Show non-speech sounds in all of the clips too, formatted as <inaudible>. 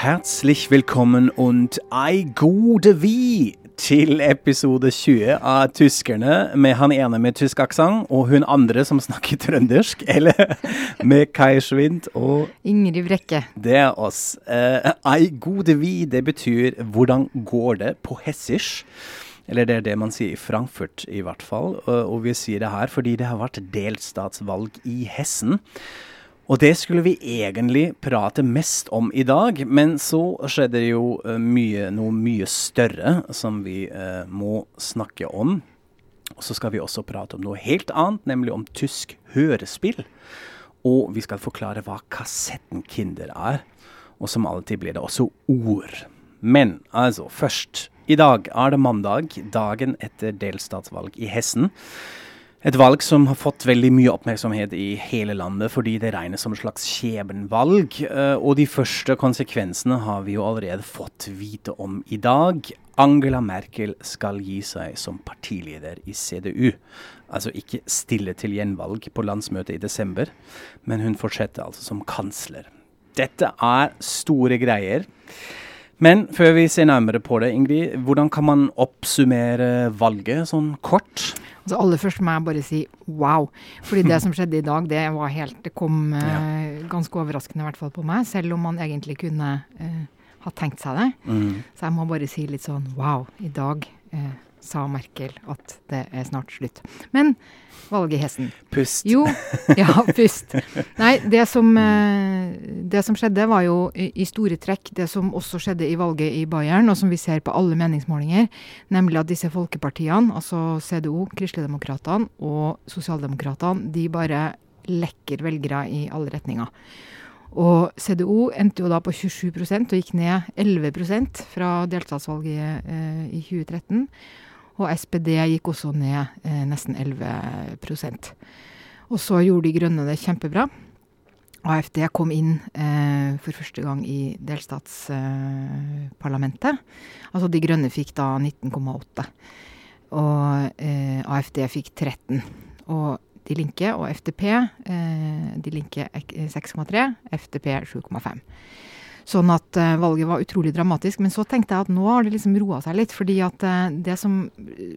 Herzlich willkommen und ei gode vi til episode 20 av Tyskerne med han ene med tysk aksent og hun andre som snakker trøndersk, eller <laughs> med Kai Schwind og Ingrid Brekke. Det er oss. Uh, ei gode vi, det betyr hvordan går det på hessisch? Eller det er det man sier i Frankfurt, i hvert fall. Og vi sier det her fordi det har vært delstatsvalg i Hessen. Og det skulle vi egentlig prate mest om i dag, men så skjedde det jo uh, mye, noe mye større som vi eh, må snakke om. Og så skal vi også prate om noe helt annet, nemlig om tysk hørespill. Og vi skal forklare hva kassettenkinder er. Og som alltid blir det også ord. Men altså, først. I dag er det mandag, dagen etter delstatsvalg i Hessen. Et valg som har fått veldig mye oppmerksomhet i hele landet, fordi det regnes som et slags skjebnevalg. Uh, og de første konsekvensene har vi jo allerede fått vite om i dag. Angela Merkel skal gi seg som partileder i CDU. Altså ikke stille til gjenvalg på landsmøtet i desember, men hun fortsetter altså som kansler. Dette er store greier. Men før vi ser nærmere på det, Ingrid, hvordan kan man oppsummere valget sånn kort? Altså aller først må jeg bare si wow. Fordi det <laughs> som skjedde i dag, det var helt Det kom uh, ganske overraskende i hvert fall på meg. Selv om man egentlig kunne uh, ha tenkt seg det. Mm. Så jeg må bare si litt sånn wow. I dag uh, sa Merkel at det er snart slutt. Men valget i hesten Pust. Jo, <laughs> ja, pust. Nei, det som, det som skjedde, var jo i, i, store trekk det som også skjedde i valget i Bayern, og som vi ser på alle meningsmålinger, nemlig at disse folkepartiene, altså CDO, Kristeligdemokratene og Sosialdemokratene, de bare lekker velgere i alle retninger. Og CDO endte jo da på 27% og gikk ned 11% fra delstatsvalget eh, i 2013. Og SPD gikk også ned eh, nesten 11% Og så gjorde De Grønne det kjempebra. AFD kom inn eh, for første gang i delstatsparlamentet. Eh, altså De Grønne fikk da 19,8. Og eh, AFD fikk 13. Og De Linke og FDP eh, De Linke 6,3, FDP 7,5. Sånn at uh, valget var utrolig dramatisk. Men så tenkte jeg at nå har det liksom roa seg litt. fordi at uh, det som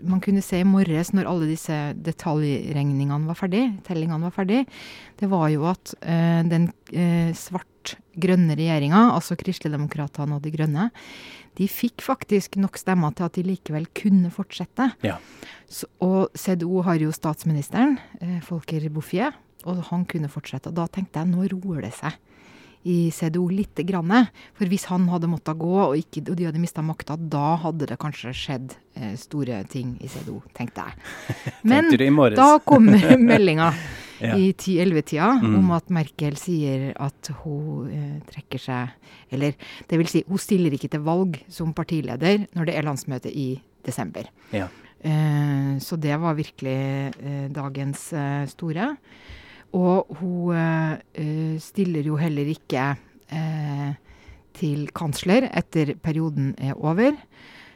man kunne se i morges når alle disse detaljregningene var ferdig, tellingene var ferdig, det var jo at den svart-grønne regjeringa, altså Kristeligdemokratene og De Grønne, de fikk faktisk nok stemmer til at de likevel kunne fortsette. Ja. Så, og CDO har jo statsministeren, Folker Bouffier, og han kunne fortsette. Og da tenkte jeg nå roer det seg i CDO lite grann. For hvis han hadde måttet gå, og, ikke, og de hadde mista makta, da hadde det kanskje skjedd eh, store ting i CDO, tenkte jeg. <laughs> Men da kommer <laughs> meldinga ja. i 10-11-tida mm. om at Merkel sier at hun eh, trekker seg Eller det vil si, hun stiller ikke til valg som partileder når det er landsmøte i desember. Ja. Eh, så det var virkelig eh, dagens eh, store. Og hun uh, stiller jo heller ikke uh, til kansler etter perioden er over,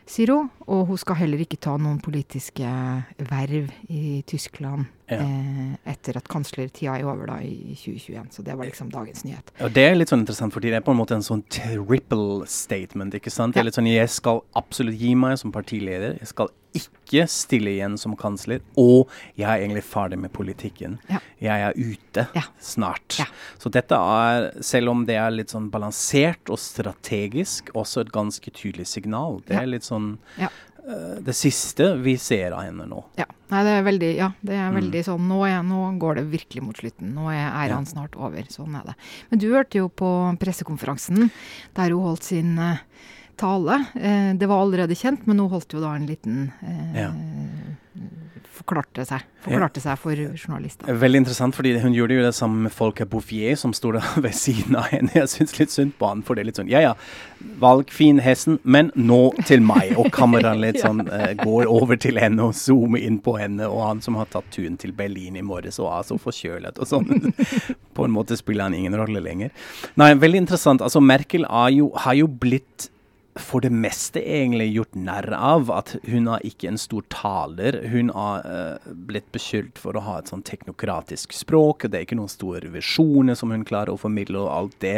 sier hun. Og hun skal heller ikke ta noen politiske verv i Tyskland ja. uh, etter at kanslertida er over da i 2021. Så det var liksom dagens nyhet. Og Det er litt sånn interessant, fordi det er på en måte en sånn triple statement. ikke sant? Det er litt sånn, Jeg skal absolutt gi meg som partileder. Jeg skal ikke stille igjen som kansler, og jeg er egentlig ferdig med politikken. Ja. Jeg er ute ja. snart. Ja. Så dette er, selv om det er litt sånn balansert og strategisk, også et ganske tydelig signal. Det er litt sånn det siste vi ser av henne nå. Ja, Nei, det er veldig, ja, det er mm. sånn nå, er, nå, går det virkelig mot slutten. Nå er æraen snart over. Sånn er det. Men du hørte jo på pressekonferansen der hun holdt sin uh, tale. Uh, det var allerede kjent, men hun holdt jo da en liten uh, ja. Forklarte seg, forklarte seg for journalister. Veldig interessant, fordi hun gjorde jo det sammen med Folke Bouffier, som sto der <laughs> ved siden av henne. Jeg syns litt synd på han, for det er litt sånn Ja ja, valg fin hesten, men nå til meg. Og kameraet litt <laughs> sånn uh, går over til henne og zoomer inn på henne. Og han som har tatt turen til Berlin i morges og er så forkjølet og sånn. <laughs> på en måte spiller han ingen rolle lenger. Nei, veldig interessant. Altså, Merkel jo, har jo blitt for det meste egentlig gjort narr av at hun er ikke en stor taler. Hun har uh, blitt beskyldt for å ha et sånn teknokratisk språk. Det er ikke noen store visjoner som hun klarer å formidle, og alt det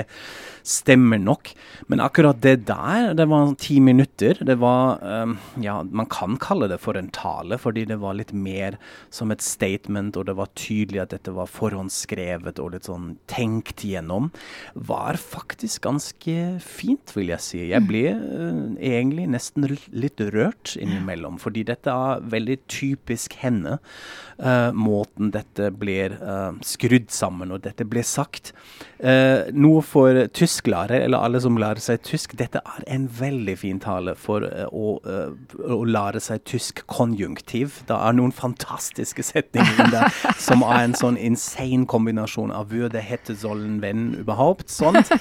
stemmer nok. Men akkurat det der, det var ti minutter. Det var um, Ja, man kan kalle det for en tale, fordi det var litt mer som et statement, og det var tydelig at dette var forhåndsskrevet og litt sånn tenkt gjennom. Var faktisk ganske fint, vil jeg si. Jeg ble egentlig nesten litt rørt innimellom. Fordi dette er veldig typisk henne. Uh, måten dette blir uh, skrudd sammen og dette blir sagt. noe for tysklærere, eller alle som lærer seg tysk. Dette er en veldig fin tale for å, å, lære seg tysk konjunktiv. Det er noen fantastiske setninger der <laughs> som er en sånn insane kombinasjon av würde, hette, sollen, venn, überhaupt. Sånt.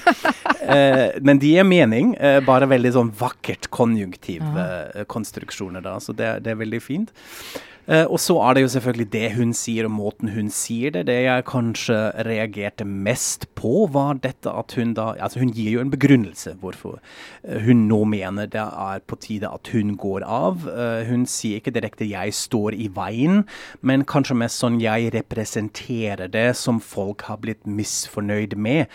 men de gir mening. bare veldig sånn vakkert konjunktiv ja. konstruksjoner. da, Så det, det er veldig fint. Uh, og så er det jo selvfølgelig det hun sier, og måten hun sier det. Det jeg kanskje reagerte mest på, var dette at hun da Altså, hun gir jo en begrunnelse hvorfor uh, hun nå mener det er på tide at hun går av. Uh, hun sier ikke direkte 'jeg står i veien', men kanskje mest sånn 'jeg representerer det som folk har blitt misfornøyd med'.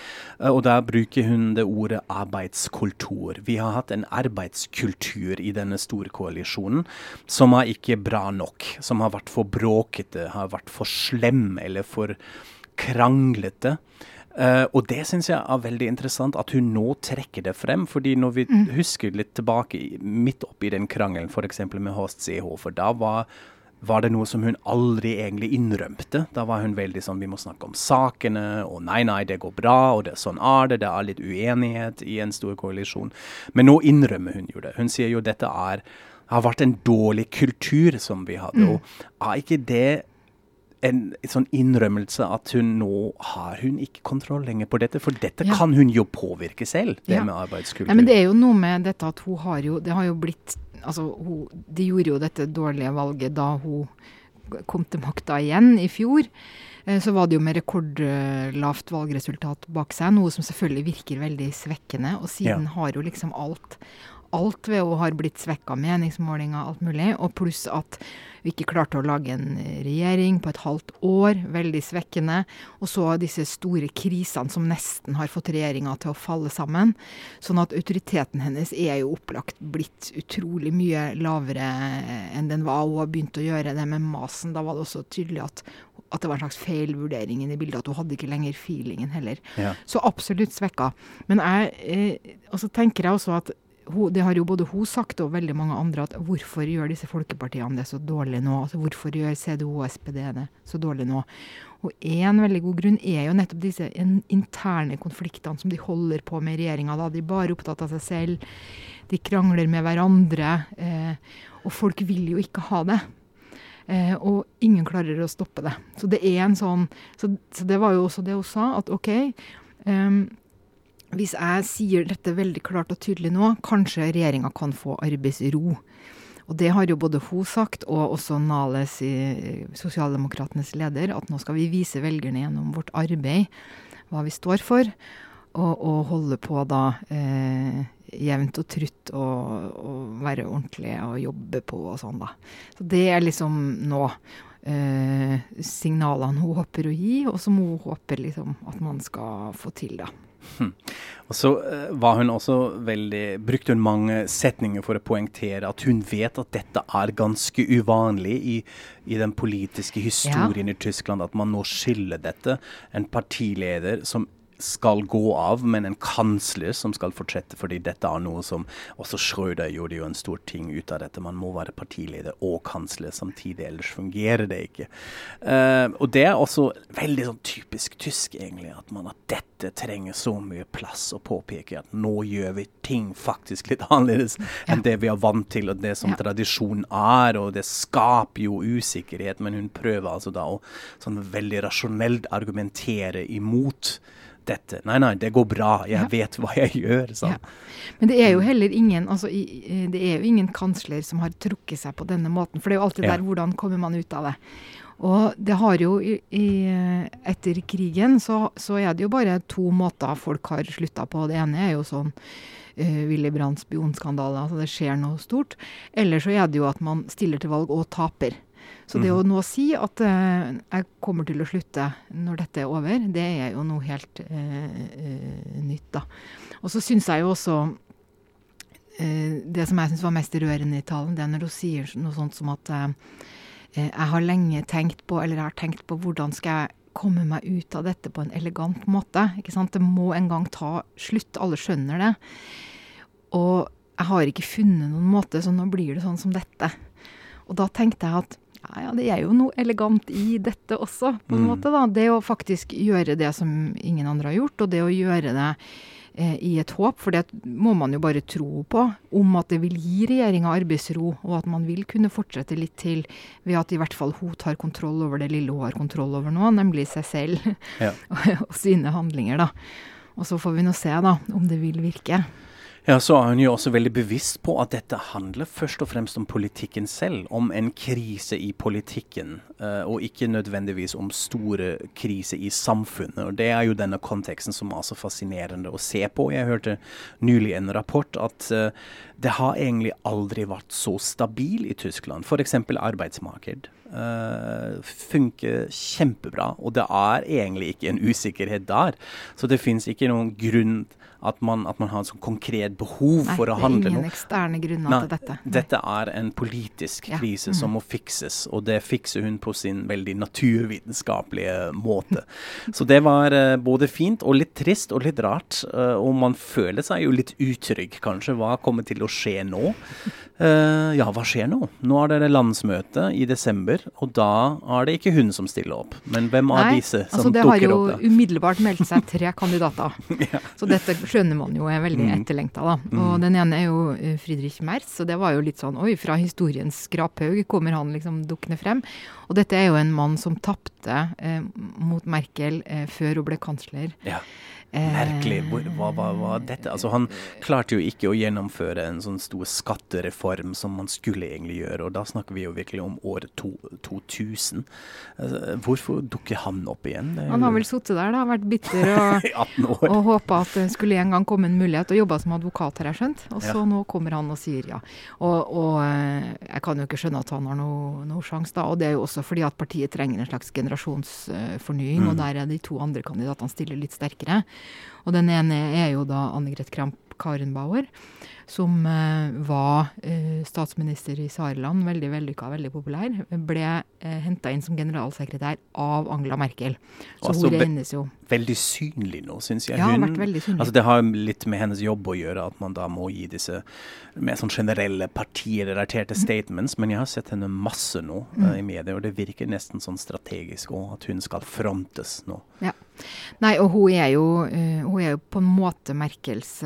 og da bruker hun det ordet arbeidskultur. Vi har hatt en arbeidskultur i denne store koalisjonen som er ikke bra nok som har vært for bråkete, har vært for slem eller for kranglete. Uh, og det syns jeg er veldig interessant, at hun nå trekker det frem. fordi når vi mm. husker litt tilbake midt oppi den krangelen f.eks. med Horst for da var, var, det noe som hun aldri egentlig innrømte. Da var hun veldig sånn vi må snakke om sakene, og nei, nei, det går bra, og det, sånn er det. Det er litt uenighet i en stor koalisjon. Men nå innrømmer hun jo det. Hun sier jo dette er har vært en dårlig kultur som vi hadde. Mm. Og er ikke det en sånn innrømmelse at hun nå har hun ikke kontroll lenger på dette? For dette ja. kan hun jo påvirke selv, det ja. med arbeidskultur. Ja, men det er jo noe med dette at hun har jo Det har jo blitt Altså, hun, de gjorde jo dette dårlige valget da hun kom til makta igjen i fjor. Eh, så var det jo med rekordlavt valgresultat bak seg, noe som selvfølgelig virker veldig svekkende. Og siden ja. har jo liksom alt alt henne har blitt svekka, meningsmålinger, alt mulig. Og pluss at vi ikke klarte å lage en regjering på et halvt år. Veldig svekkende. Og så disse store krisene som nesten har fått regjeringa til å falle sammen. Sånn at autoriteten hennes er jo opplagt blitt utrolig mye lavere enn den var. Hun har begynt å gjøre det med masen. Da var det også tydelig at at det var en slags feilvurdering i bildet. At hun hadde ikke lenger feelingen heller. Ja. Så absolutt svekka. Men jeg, eh, tenker jeg også at det har jo både hun sagt og veldig mange andre at hvorfor gjør disse folkepartiene det så dårlig nå? Altså Hvorfor gjør CDO og SPD det så dårlig nå? Og én veldig god grunn er jo nettopp disse interne konfliktene som de holder på med i regjeringa. De er bare opptatt av seg selv. De krangler med hverandre. Eh, og folk vil jo ikke ha det. Eh, og ingen klarer å stoppe det. Så det er en sånn Så, så det var jo også det hun sa, at OK. Um, hvis jeg sier dette veldig klart og tydelig nå, kanskje regjeringa kan få arbeidsro. Og det har jo både hun sagt, og også Nales, sosialdemokratenes leder, at nå skal vi vise velgerne gjennom vårt arbeid hva vi står for, og, og holde på da eh, jevnt og trutt og, og, være ordentlig og jobbe på og sånn, da. Så det er liksom nå eh, signalene hun håper å gi, og som hun håper liksom at man skal få til, da. Og så uh, var hun også veldig Brukte hun mange setninger for å poengtere at hun vet at dette er ganske uvanlig i, i den politiske historien ja. i Tyskland, at man nå skiller dette. En partileder som skal gå av, men en kansler som skal fortsette, fordi dette er noe som Også Schrøder gjorde jo en stor ting ut av dette. Man må være partileder og kansler samtidig, ellers fungerer det ikke. Uh, og det er også veldig sånn typisk tysk, egentlig, at man at dette trenger så mye plass å påpeke at nå gjør vi ting faktisk litt annerledes enn det vi er vant til, og det som ja. tradisjon er, og det skaper jo usikkerhet, men hun prøver altså da å sånn veldig rasjonelt argumentere imot dette. Nei, nei, det går bra. Jeg ja. vet hva jeg gjør. Ja. Men det er jo heller ingen altså, det er jo ingen kansler som har trukket seg på denne måten. For det er jo alltid ja. der hvordan kommer man ut av det. Og det har jo i, i, etter krigen så, så, er det jo bare to måter folk har slutta på. Det ene er jo sånn uh, Willy Brandts spionskandale, altså det skjer noe stort. Eller så er det jo at man stiller til valg og taper. Så det å Mhm. nå si at uh, jeg kommer til å slutte når dette er over, det er jo noe helt uh, nytt, da. Og så syns jeg jo også det som jeg syns var mest rørende i talen, det er når hun sier noe sånt som at jeg har lenge tenkt på, eller jeg har tenkt på hvordan skal jeg komme meg ut av dette på en elegant måte. ikke sant? Det må en gang ta slutt. Alle skjønner det. Og jeg har ikke funnet noen måte, så nå blir det sånn som dette. Og da tenkte jeg at ja, ja, det er jo noe elegant i dette også, på en Mm. måte. da. Det å faktisk gjøre det som ingen andre har gjort, og det å gjøre det eh, i et håp, for det må man jo bare tro på, om at det vil gi regjeringa arbeidsro, og at man vil kunne fortsette litt til ved at i hvert fall hun tar kontroll over det lille hun har kontroll over nå, nemlig seg selv Ja. og, <laughs> og sine handlinger, da. Og så får vi nå se, da, om det vil virke. Ja, så er hun jo også veldig bevisst på at dette handler først og fremst om politikken selv. Om en krise i politikken, uh, og ikke nødvendigvis om store kriser i samfunnet. Og Det er jo denne konteksten som er så fascinerende å se på. Jeg hørte nylig en rapport at uh, det har egentlig aldri vært så stabil i Tyskland. F.eks. arbeidsmarked. Uh, funker kjempebra, og det er egentlig ikke en usikkerhet der. Så det finnes ikke noen grunn at man, at man har et sånn konkret behov Nei, for å handle noe. Nei, det er ingen eksterne grunner Nei, til dette. Nei. Dette er en politisk Ja, krise mhm. som må fikses, og det fikser hun på sin veldig naturvitenskapelige måte. <laughs> Så det var uh, både fint og litt trist og litt rart, uh, og man føler seg jo litt utrygg, kanskje. Hva kommer til å skje nå? Eh, ja, hva skjer nå? Nå er det landsmøte i desember, og da er det ikke hun som stiller opp. Men hvem av disse som altså det har jo opp umiddelbart meldt seg tre kandidater. <laughs> Så dette skjønner man jo er veldig Mm. etterlengta, da. Og den ene er jo eh, Friedrich Merz, og det var jo litt sånn oi, fra historiens skraphaug kommer han liksom dukkende frem. Og dette er jo en mann som tapte eh, mot Merkel eh, før hun ble kansler. Ja. Eh, Merkelig. Hva var dette? Altså, han klarte jo ikke å gjennomføre en sånn stor skattereform som man skulle egentlig gjøre, og da snakker vi jo virkelig om året 2000. Altså, hvorfor dukker han opp igjen? Han har vel sittet der, da, vært bitter og <laughs> i 18 år. Og håpa at det skulle en gang komme en mulighet, og jobba som advokat, har jeg skjønt. Og så Ja. nå kommer han og sier ja. Og, og eh, jeg kan jo ikke skjønne at han har noe, noe sjanse, da. Og det er jo også fordi at partiet trenger en slags generasjonsfornying, Mm. og der er de to andre kandidatene stiller litt sterkere. Og den ene er jo da Annegret Kramp Karenbauer, som eh, var eh, statsminister i Sareland, veldig vellykka, veldig populær. Ble eh, henta inn som generalsekretær av Angela Merkel. Så Altså, hun regnes jo Veldig synlig nå, syns jeg. Ja, Hun- vært veldig synlig. Altså, det har litt med hennes jobb å gjøre, at man da må gi disse mer sånn generelle partirelaterte statements. Men jeg har sett henne masse nå Mm. uh, i media, og det virker nesten sånn strategisk òg, at hun skal frontes nå. Nei, og hun er jo, eh, hun er jo på en måte Merkels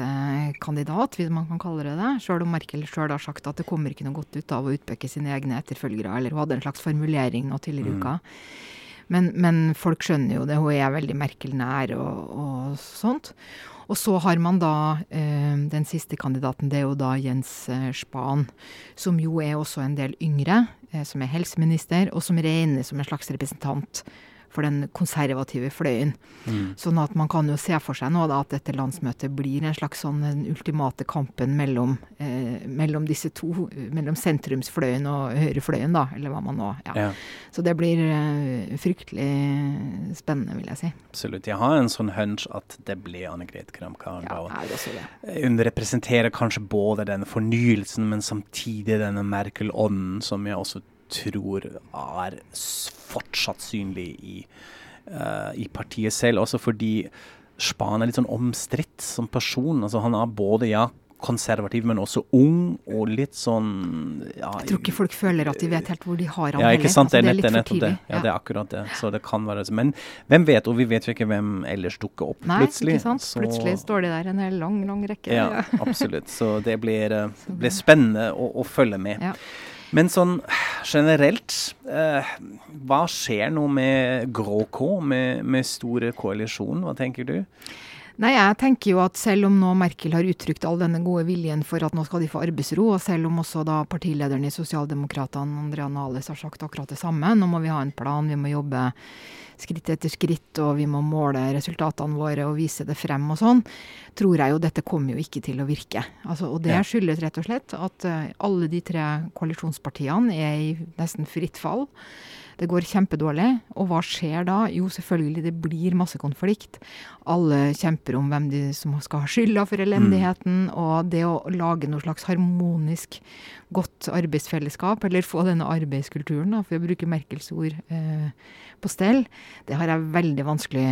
kandidat, hvis man kan kalle det det. Sjøl om Merkel sjøl har sagt at det kommer ikke noe godt ut av å utpeke sine egne etterfølgere, eller hun hadde en slags formulering nå tidligere i Mm. uka. Men, men folk skjønner jo det, hun er veldig Merkel-nær og, og sånt. Og så har man da eh, den siste kandidaten, det er jo da Jens eh, Spahn, som jo er også en del yngre, eh, som er helseminister, og som regnes som en slags representant for den konservative fløyen. Mm. Sånn at man kan jo se for seg nå da at dette landsmøtet blir en slags sånn den ultimate kampen mellom, eh, mellom disse to, mellom sentrumsfløyen og høyrefløyen, da, eller hva man nå Ja. Ja. Så det blir eh, fryktelig spennende, vil jeg si. Absolutt. Jeg har en sånn hunch at det blir Anne-Grete Kramp Ja, Karnbauer. er også det. Hun representerer kanskje både denne fornyelsen, men samtidig denne Merkel-ånden, som jeg også tror er fortsatt synlig i, uh, i partiet selv. Også fordi Spahn er litt sånn omstridt som person. Altså, han er både ja, konservativ, men også ung og litt sånn ja, Jeg tror ikke folk føler at de vet helt hvor de har han ja, ikke sant. Det er, Altså, nett, det er litt for nettopp det. tidlig. Ja, det er akkurat det. Så det kan være Men hvem vet, og vi vet jo ikke hvem ellers dukker opp Nei, plutselig. ikke sant. så- Plutselig står de der en hel lang, lang rekke. ja, <laughs> absolutt. Så det blir, eh, blir spennende å, å følge med. Men sånn generelt, eh, hva skjer nå med Grå K, med, med store koalisjon? Hva tenker du? Nei, jeg tenker jo at selv om nå Merkel har uttrykt all denne gode viljen for at nå skal de få arbeidsro, og selv om også da partilederen i Sosialdemokratene, Andrea Nales, har sagt akkurat det samme, nå må vi ha en plan, vi må jobbe skritt etter skritt, og vi må måle resultatene våre og vise det frem og sånn, tror jeg jo dette kommer jo ikke til å virke. Altså, og det skyldes rett og slett at eh, alle de tre koalisjonspartiene er i nesten fritt fall. Det går kjempedårlig. Og hva skjer da? Jo, selvfølgelig, det blir masse konflikt. Alle kjemper om hvem de som skal ha skylda for elendigheten. Og det å lage noe slags harmonisk godt arbeidsfellesskap, eller få denne arbeidskulturen, da, for å bruke Merkels ord, eh, på stell, det har jeg veldig vanskelig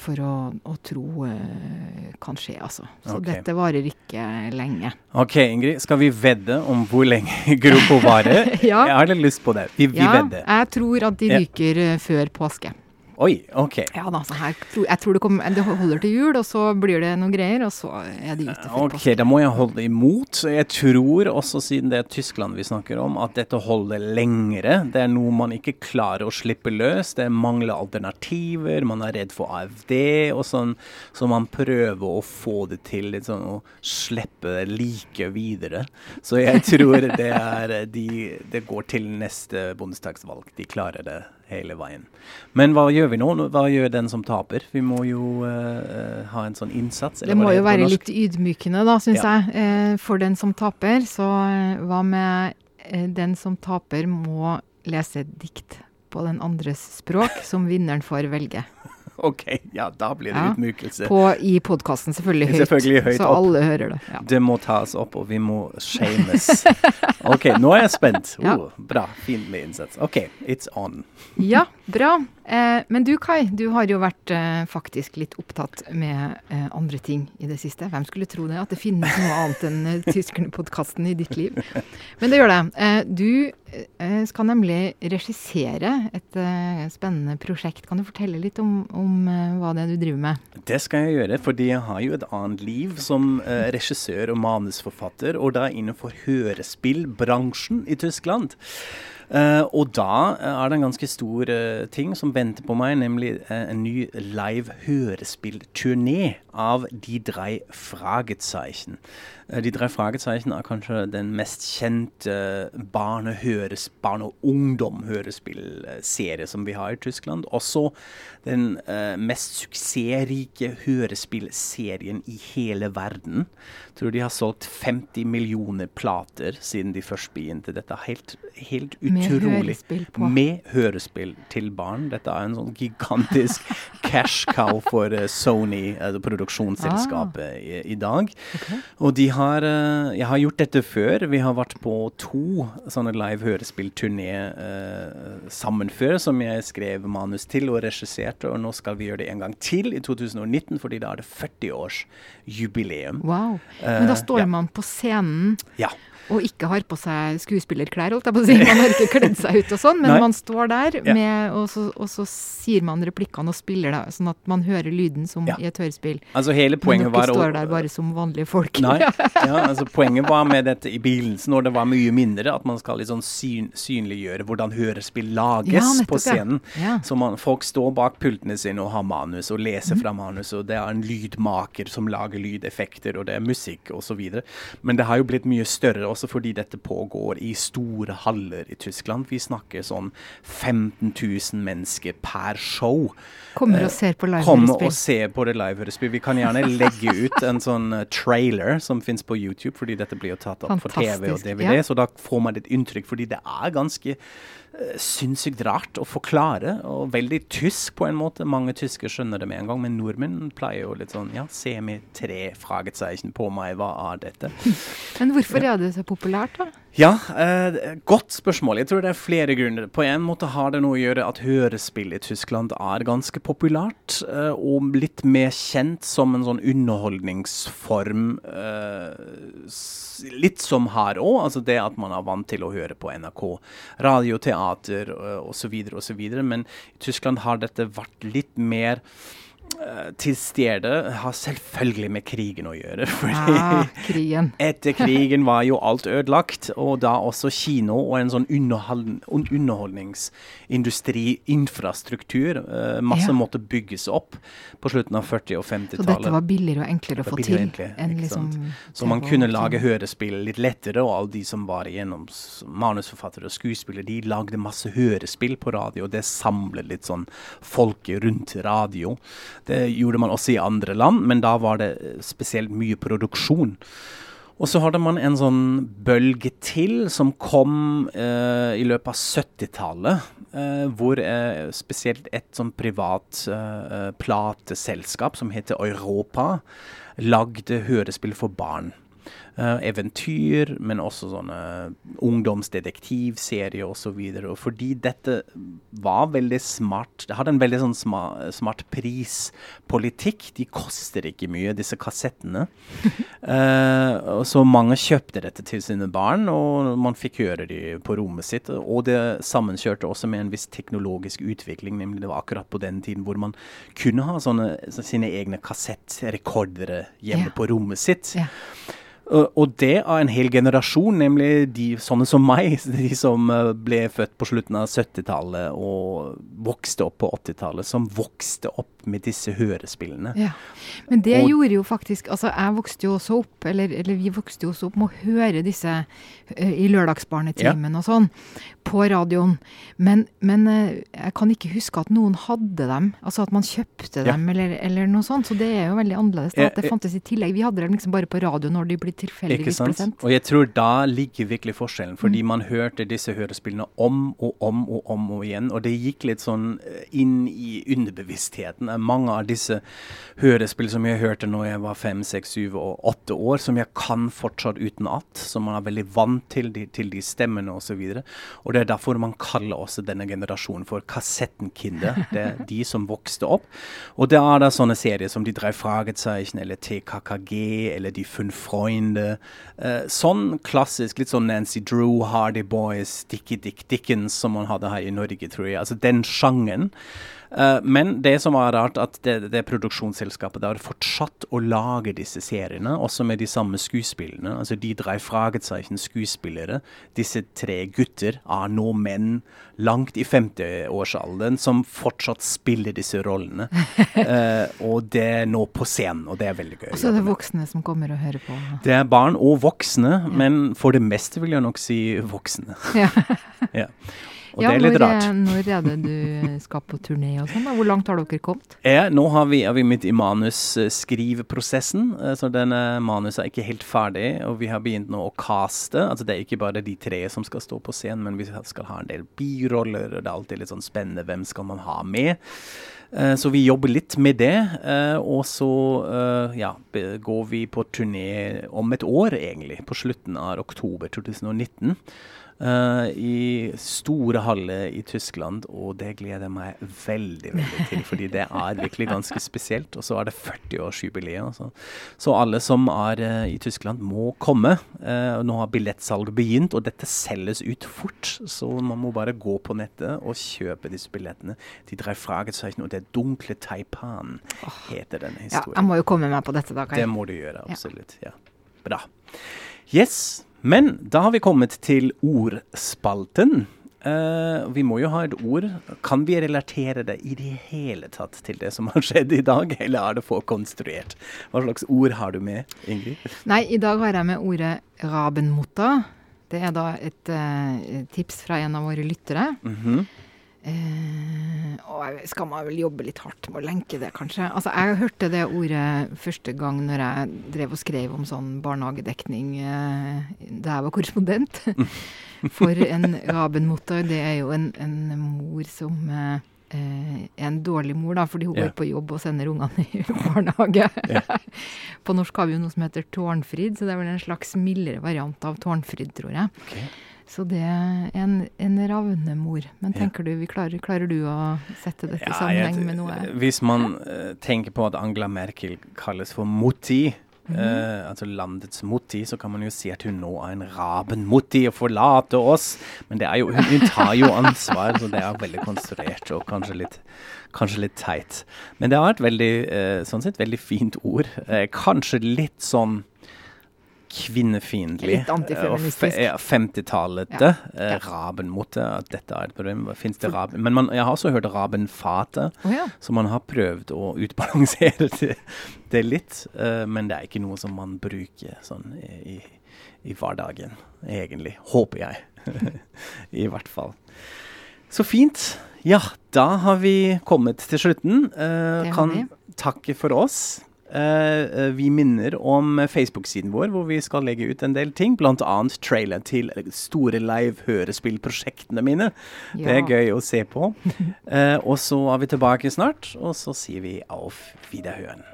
for å, å tro eh, kan skje, altså. Så okay. dette varer ikke lenge. OK, Ingrid. Skal vi vedde om hvor lenge <laughs> gruppa varer? <laughs> Ja. Jeg har litt lyst på det. Vi, vi Ja, vedder. jeg tror at de ryker eh, før påske. Oi, OK. Ja da, så her, jeg tror det, kommer, det holder til jul, og så blir det noen greier, og så er de ute for Ok, posten. da må jeg holde imot. Jeg tror også, siden det er Tyskland vi snakker om, at dette holder lengre. Det er noe man ikke klarer å slippe løs. Det mangler alternativer. Man er redd for AFD og sånn. Så man prøver å få det til litt sånn å slippe det like videre. Så jeg tror det er de, Det går til neste bondestagsvalg. De klarer det hele veien. Men hva gjør vi nå? Hva gjør den som taper? Vi må jo uh, ha en sånn innsats. eller Det må må jo være litt ydmykende, da, syns Ja. jeg, Uh, for den som taper. Så hva med uh, den som taper må lese dikt på den andres språk, som vinneren får velge. <laughs> OK, ja, da blir det Ja. utmykelse. På, I podkasten, selvfølgelig høyt. Selvfølgelig høyt så opp. alle hører det. Ja. Det må tas opp, og vi må shames. <laughs> OK, nå er jeg spent. Oh, bra. Fin med innsats. OK, it's on. Ja, bra. Eh, men du Kai, du har jo vært eh, faktisk litt opptatt med eh, andre ting i det siste. Hvem skulle tro det? At det finnes noe annet enn eh, <laughs> Tyskerne-podkasten i ditt liv. Men det gjør det. Eh, du skal nemlig regissere et eh, spennende prosjekt. Kan du fortelle litt om, om eh, hva det er du driver med? Det skal jeg gjøre, fordi jeg har jo et annet liv som eh, regissør og manusforfatter, og da innenfor hørespillbransjen i Tyskland. Eh, og da eh, er det en ganske stor eh, ting som venter på meg, nemlig en ny live hørespillturné av De drei Fragezeichen. De drei Fragezeichen er kanskje den mest kjente barne-, barne- og ungdom-hørespillserie som vi har i Tyskland. Også den eh, mest suksessrike hørespillserien i hele verden. Jeg tror de har solgt 50 millioner plater siden de først begynte. Dette er helt, utrolig. Med hørespill på. Med hørespill til barn. Dette er en sånn gigantisk <laughs> cash cow for eh, Sony, altså produksjonsselskapet, i, i dag. Og de har eh, Jeg har gjort dette før. Vi har vært på to sånne live hørespillturné uh, sammen før, som jeg skrev manus til og regisserte, og nå skal vi gjøre det en gang til i 2019, fordi da er det 40-årsjubileum. Wow. Men da Eh, står ja. man på scenen Ja. Og ikke har på seg skuespillerklær, holdt jeg på å si. Man har ikke kledd seg ut og sånn, men Nei. man står der, Ja. med, og, så, og så sier man replikkene og spiller da, sånn at man hører lyden som Ja. i et hørespill. Altså hele poenget var dere står der bare som vanlige folk. Nei, <laughs> ja, altså poenget var med dette i bilen når det var mye mindre, at man skal liksom syn, synliggjøre hvordan hørespill lages Ja, nettopp, på scenen. Så man, folk står bak pultene sine og har manus og leser mm. fra manus, og det er en lydmaker som lager lydeffekter, og det er musikk osv. Men det har jo blitt mye større også fordi dette pågår i store haller i Tyskland. Vi snakker sånn 15 000 mennesker per show. Kommer og ser på Komme og live-hørespill. på det live-hørespill. Vi kan gjerne legge <laughs> ut en sånn eh, trailer som finnes på YouTube, fordi dette blir jo tatt opp for TV og DVD, ja. så da får man et inntrykk, fordi det er ganske sinnssykt rart å forklare, og veldig tysk på en måte. Mange tysker skjønner det med en gang, men nordmenn pleier jo litt sånn ja, semi-tre fraget tre ikke på meg, hva er dette? <laughs> Men hvorfor er det så populært, da? Ja, eh, godt spørsmål. Jeg tror det er flere grunner. På en måte har det noe å gjøre at hørespill i Tyskland er ganske populært, eh, og litt mer kjent som en sånn underholdningsform. Eh, litt som her òg, altså det at man er vant til å høre på NRK, radioteater uh, osv. osv. Men i Tyskland har dette vært litt mer til stede har selvfølgelig med krigen å gjøre. <laughs> fordi ah, krigen. <laughs> etter krigen var jo alt ødelagt, og da også kino og en sånn underhold underholdningsindustri, infrastruktur, uh, masse ja. måtte bygges opp på slutten av 40- og 50-tallet. Så dette var billigere og enklere å få til? enn liksom Så man kunne lage hørespill litt lettere, og alle de som var igjennom manusforfattere og skuespillere, de lagde masse hørespill på radio, og det samlet litt sånn folket rundt radio. Det gjorde man også i andre land, men da var det eh, spesielt mye produksjon. Og så hadde man en sånn bølge til som kom eh, i løpet av 70-tallet. Eh, hvor eh, spesielt et sånn privat eh, plateselskap som heter Europa, lagde hørespill for barn. Uh, eventyr, men også sånne ungdomsdetektivserier osv. Og, og fordi dette var veldig smart Det hadde en veldig sånn smart, smart prispolitikk. De koster ikke mye, disse kassettene. <laughs> uh, så mange kjøpte dette til sine barn, og man fikk høre de på rommet sitt. Og det sammenkjørte også med en viss teknologisk utvikling, nemlig det var akkurat på den tiden hvor man kunne ha sånne, sine egne kassettrekordere hjemme ja. på rommet sitt. Ja. Og det av en hel generasjon, nemlig de sånne som meg, <laughs> de som eh, ble født på slutten av 70-tallet og vokste opp på 80-tallet, som vokste opp med disse hørespillene. Ja. Men det og, gjorde jo faktisk Altså, jeg vokste jo også opp, eller, eller vi vokste jo også opp med å høre disse uh, i lørdagsbarnetimen ja. og sånn, på radioen. Men, men uh, jeg kan ikke huske at noen hadde dem, altså at man kjøpte ja. dem eller, eller, noe sånt. Så det er jo veldig annerledes. Da, at det fantes i tillegg. Vi hadde dem liksom bare på radio når de ble tilfeldigvis ble sendt. Og jeg tror da ligger virkelig forskjellen, fordi mm. man hørte disse hørespillene om og om og om og igjen, og det gikk litt sånn eh, inn i underbevisstheten. Mange av disse hørespill som jeg hørte når jeg var fem, seks, syv og åtte år, som jeg kan fortsatt utenat, som man er veldig vant til, de, til de stemmene osv. Og, så og det er derfor man kaller også denne generasjonen for kassettenkinder. Det er de som vokste opp. Og det er da sånne serier som De drei Fragezeichen eller TKKG eller De fünf Freunde. Eh, sånn klassisk, litt sånn Nancy Drew, Hardy Boys, Dickie Dick Dickens som man hadde her i Norge, tror jeg. Altså den sjangeren. Uh, men det som var rart, at det, det produksjonsselskapet har fortsatt å lage disse seriene, også med de samme skuespillene. Altså de drei Fragezeichen skuespillere. Disse tre gutter er nå menn langt i 50-årsalderen som fortsatt spiller disse rollene. uh, <laughs> og det er nå på scenen, og det er veldig gøy. Og så er det voksne som kommer og hører på? Det er barn og voksne, ja. men for det meste vil jeg nok si voksne. Ja. <laughs> ja. Og ja, det er litt når, rart. Når er det du skal på turné og sånn? Hvor langt har dere kommet? Ja, nå har vi, er vi midt i manusskriveprosessen. Eh, så denne manuset er ikke helt ferdig. Og vi har begynt nå å caste. Altså det er ikke bare de tre som skal stå på scenen, men vi skal ha en del biroller. Og det er alltid litt sånn spennende. Hvem skal man ha med? Eh, så vi jobber litt med det. Eh, og så ja, går vi på turné om et år, egentlig. På slutten av oktober 2019. Uh, i store haller i Tyskland, og det gleder jeg meg veldig veldig til. fordi det er virkelig ganske spesielt. Og så er det 40-årsjubileet. Så. så alle som er uh, i Tyskland, må komme. Uh, nå har billettsalget begynt, og dette selges ut fort. Så man må bare gå på nettet og kjøpe disse billettene. De drei Fragezeichen og det dunkle Taipan heter denne historien. Ja, jeg må jo komme meg på dette, da. Kai. Det må du gjøre, absolutt. Ja. Bra. Yes. Men da har vi kommet til ordspalten. Uh, vi må jo ha et ord. Kan vi relatere det i det hele tatt til det som har skjedd i dag, eller er det få konstruert? Hva slags ord har du med, Ingrid? Nei, i dag har jeg med ordet rabenmotta. Det er da et uh, tips fra en av våre lyttere. Mm -hmm. Eh, og skal man vel jobbe litt hardt med å lenke det, kanskje. Altså, jeg hørte det ordet første gang når jeg drev og skrev om sånn barnehagedekning eh, da jeg var korrespondent. <laughs> For en rabenmotter, det er jo en, en mor som eh, er en dårlig mor, da, fordi hun ja. går på jobb og sender ungene i <laughs> barnehage. Ja. på norsk har vi jo noe som heter tårnfrid, så det er vel en slags mildere variant av tårnfrid, tror jeg. Okay. Så det er en, en ravnemor. Men tenker ja. du, klarer, klarer, du å sette dette i ja, sammenheng med noe? Hvis man uh, tenker på at Angela Merkel kalles for Moti, uh, altså landets Mutti, så kan man jo si at hun nå er en Raben-Mutti og forlater oss. Men det er jo, hun, hun tar jo ansvar, så det er veldig konstruert og kanskje litt, kanskje litt teit. Men det har vært veldig, uh, sånn sett veldig fint ord. Uh, kanskje litt sånn kvinnefiendtlig. Litt antifeministisk. Og fe- ja, 50-tallete. Ja. Eh, Rabenmote, at dette er et problem. Fins det raben? Men man, jeg har også hørt rabenfate. oh, ja. Så man har prøvd å utbalansere det, det litt, eh, men det er ikke noe som man bruker sånn i, i hverdagen, egentlig. Håper jeg. <laughs> I hvert fall. Så fint. Ja, da har vi kommet til slutten. Uh, kan takke for oss. Eh, eh, vi minner om Facebook-siden vår, hvor vi skal legge ut en del ting. Bl.a. trailer til store live-hørespillprosjektene mine. Det er gøy å se på. <laughs> Eh, og så er vi tilbake snart, og så sier vi auf Wiederhøren.